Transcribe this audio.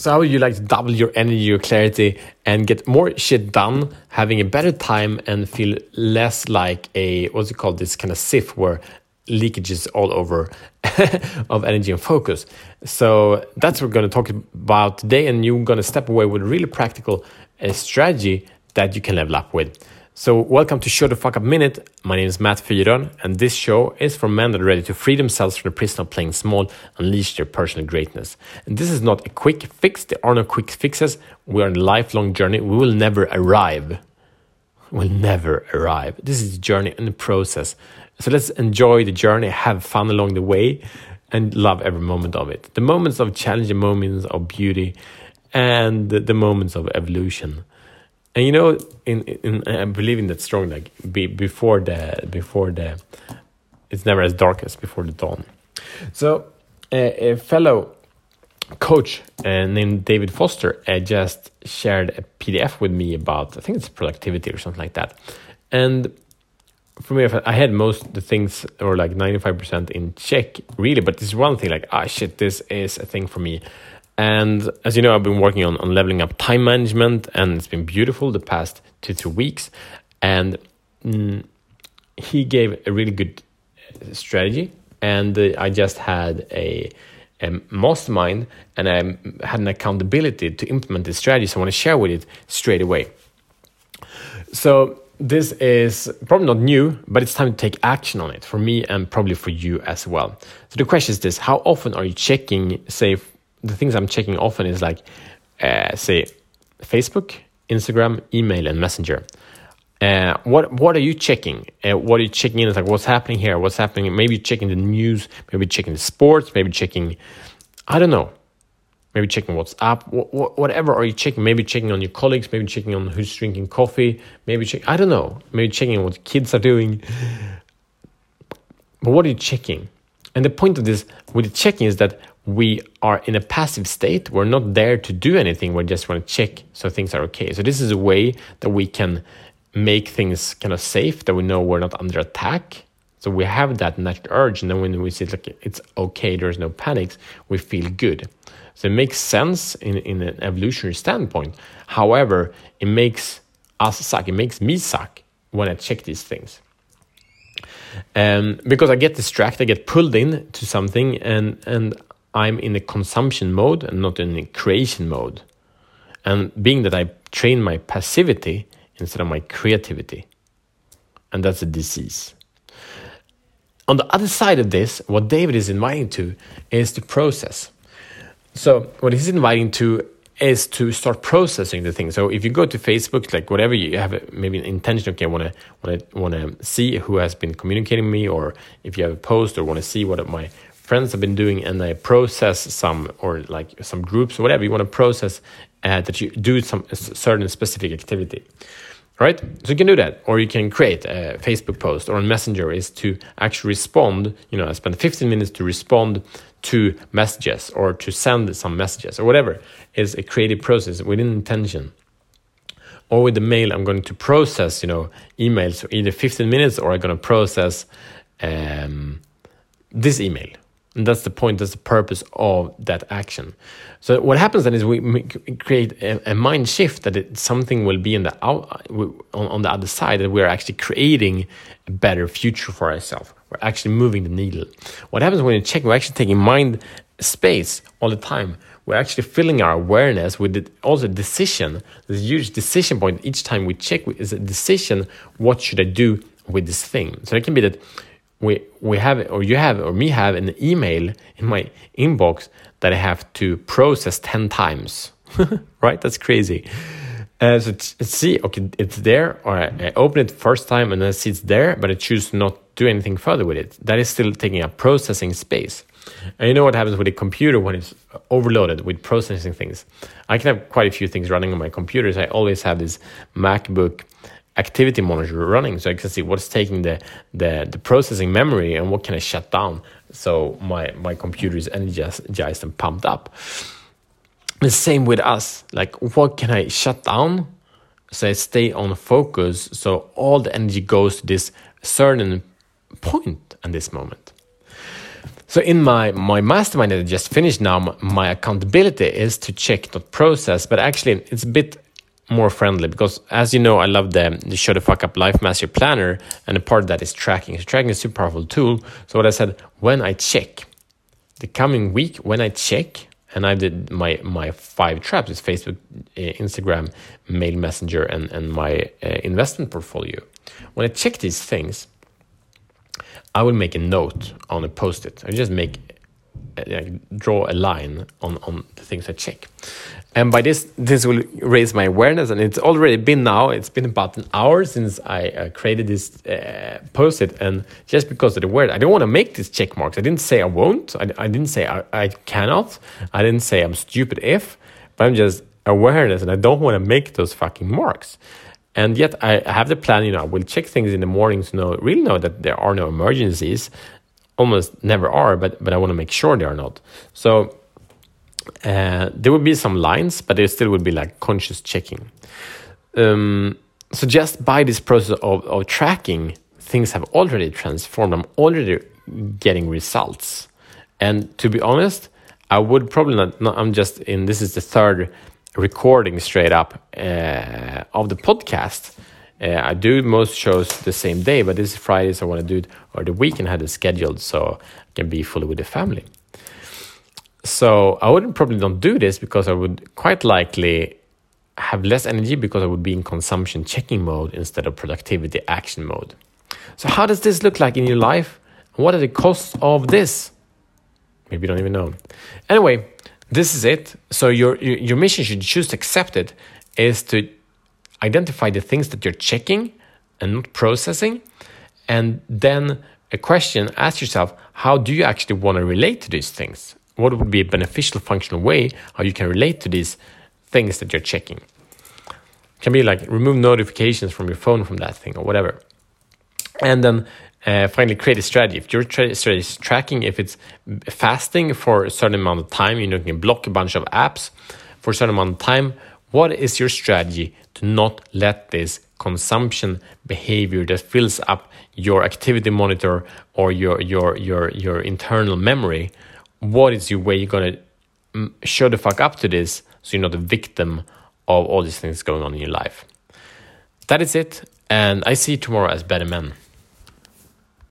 So, how would you like to double your energy, your clarity, and get more shit done, having a better time, and feel less like a what's it called? This kind of sieve where leakages all over of energy and focus. So that's what we're going to talk about today, and you're going to step away with a really practical uh, strategy that you can level up with. So, welcome to Show the Fuck Up Minute. My name is Matt Fyron, and this show is for men that are ready to free themselves from the prison of playing small, unleash their personal greatness. And this is not a quick fix, there are no quick fixes. We are on a lifelong journey, we will never arrive. We'll never arrive. This is a journey and a process. So, let's enjoy the journey, have fun along the way, and love every moment of it. The moments of challenge, the moments of beauty, and the, the moments of evolution and you know in, in i believe in that strong like be, before the before the it's never as dark as before the dawn. So a fellow coach uh, named david foster uh, just shared a pdf with me about i think it's productivity or something like that. And for me i had most the things or like 95% in check really. But this one thing like ah shit this is a thing for me and as you know, I've been working on, on leveling up time management, and it's been beautiful the past two, three weeks. And mm, he gave a really good uh, strategy. And uh, I just had a, a mastermind and I had an accountability to implement this strategy. So I want to share with it straight away. So this is probably not new, but it's time to take action on it for me and probably for you as well. So the question is this How often are you checking, say, the things I'm checking often is like, uh, say, Facebook, Instagram, email, and Messenger. Uh, what what are you checking? Uh, what are you checking in? It's like what's happening here? What's happening? Maybe checking the news. Maybe checking the sports. Maybe checking, I don't know. Maybe checking WhatsApp. Wh- wh- whatever are you checking? Maybe checking on your colleagues. Maybe checking on who's drinking coffee. Maybe check. I don't know. Maybe checking what kids are doing. But what are you checking? And the point of this with the checking is that we are in a passive state. We're not there to do anything. We just want to check so things are okay. So this is a way that we can make things kind of safe, that we know we're not under attack. So we have that natural urge, and then when we see like it's okay, there's no panics, we feel good. So it makes sense in, in an evolutionary standpoint. However, it makes us suck. It makes me suck when I check these things. Um, because I get distracted, I get pulled in to something, and and I'm in a consumption mode and not in a creation mode. And being that I train my passivity instead of my creativity. And that's a disease. On the other side of this, what David is inviting to is the process. So, what he's inviting to is to start processing the thing. So, if you go to Facebook, like whatever you have, maybe an intention, okay, I want to want to want to see who has been communicating me, or if you have a post or want to see what my friends have been doing and I process some or like some groups or whatever you want to process uh, that you do some certain specific activity right so you can do that or you can create a facebook post or a messenger is to actually respond you know i spend 15 minutes to respond to messages or to send some messages or whatever is a creative process within intention or with the mail i'm going to process you know emails for either 15 minutes or i'm going to process um, this email and that's the point, that's the purpose of that action. So what happens then is we create a, a mind shift that it, something will be in the out, on, on the other side, that we're actually creating a better future for ourselves. We're actually moving the needle. What happens when you check, we're actually taking mind space all the time. We're actually filling our awareness with the, also decision. There's a huge decision point each time we check is a decision. What should I do with this thing? So it can be that we we have or you have or me have an email in my inbox that I have to process 10 times. right? That's crazy. So see, okay, it's there, or I, I, open it first time and I see it's there, but I choose not to do anything further with it. That is still taking up processing space. And you know what happens with a computer when it's overloaded with processing things? I can have quite a few things running on my computers. I always have this MacBook activity monitor running so I can see what's taking the, the, the processing memory and what can I shut down so my, my computer is energized and pumped up. The same with us, like what can I shut down so I stay on focus so all the energy goes to this certain and this moment. So in my my mastermind that I just finished now, my accountability is to check not process, but actually it's a bit more friendly because as you know, I love the, the show the fuck up life master planner, and a part of that is tracking. So tracking is a super powerful tool. So what I said when I check the coming week, when I check and I did my my five traps: is Facebook, uh, Instagram, Mail Messenger, and and my uh, investment portfolio. When I check these things, I will make a note on a post-it. I just make uh, draw a line on on the things I check, and by this this will raise my awareness. And it's already been now. It's been about an hour since I uh, created this uh, post-it, and just because of the word, I don't want to make these check marks. I didn't say I won't. I, I didn't say I, I cannot. I didn't say I'm stupid if, but I'm just awareness, and I don't want to make those fucking marks. And yet I have the plan, you know, I will check things in the morning to know, really know that there are no emergencies. Almost never are, but, but I want to make sure they are not. So uh, there would be some lines, but there still would be like conscious checking. Um, so just by this process of, of tracking, things have already transformed. I'm already getting results. And to be honest, I would probably not, not I'm just in, this is the third recording straight up uh, of the podcast. Uh, I do most shows the same day, but this Friday, so I want to do it or the weekend had it scheduled so I can be fully with the family. So I wouldn't probably don't do this because I would quite likely have less energy because I would be in consumption checking mode instead of productivity action mode. So how does this look like in your life? What are the costs of this? Maybe you don't even know. Anyway, this is it. So your your mission should choose to accept it is to identify the things that you're checking and not processing, and then a question: ask yourself, how do you actually want to relate to these things? What would be a beneficial, functional way how you can relate to these things that you're checking? It can be like remove notifications from your phone from that thing or whatever, and then uh, finally create a strategy. If your tra- strategy is tracking, if it's fasting for a certain amount of time, you know, you can block a bunch of apps for a certain amount of time. What is your strategy to not let this consumption behavior that fills up your activity monitor or your your your your internal memory? What is your way you're gonna mm, show the fuck up to this so you're not a victim of all these things going on in your life? That is it, and I see you tomorrow as better men.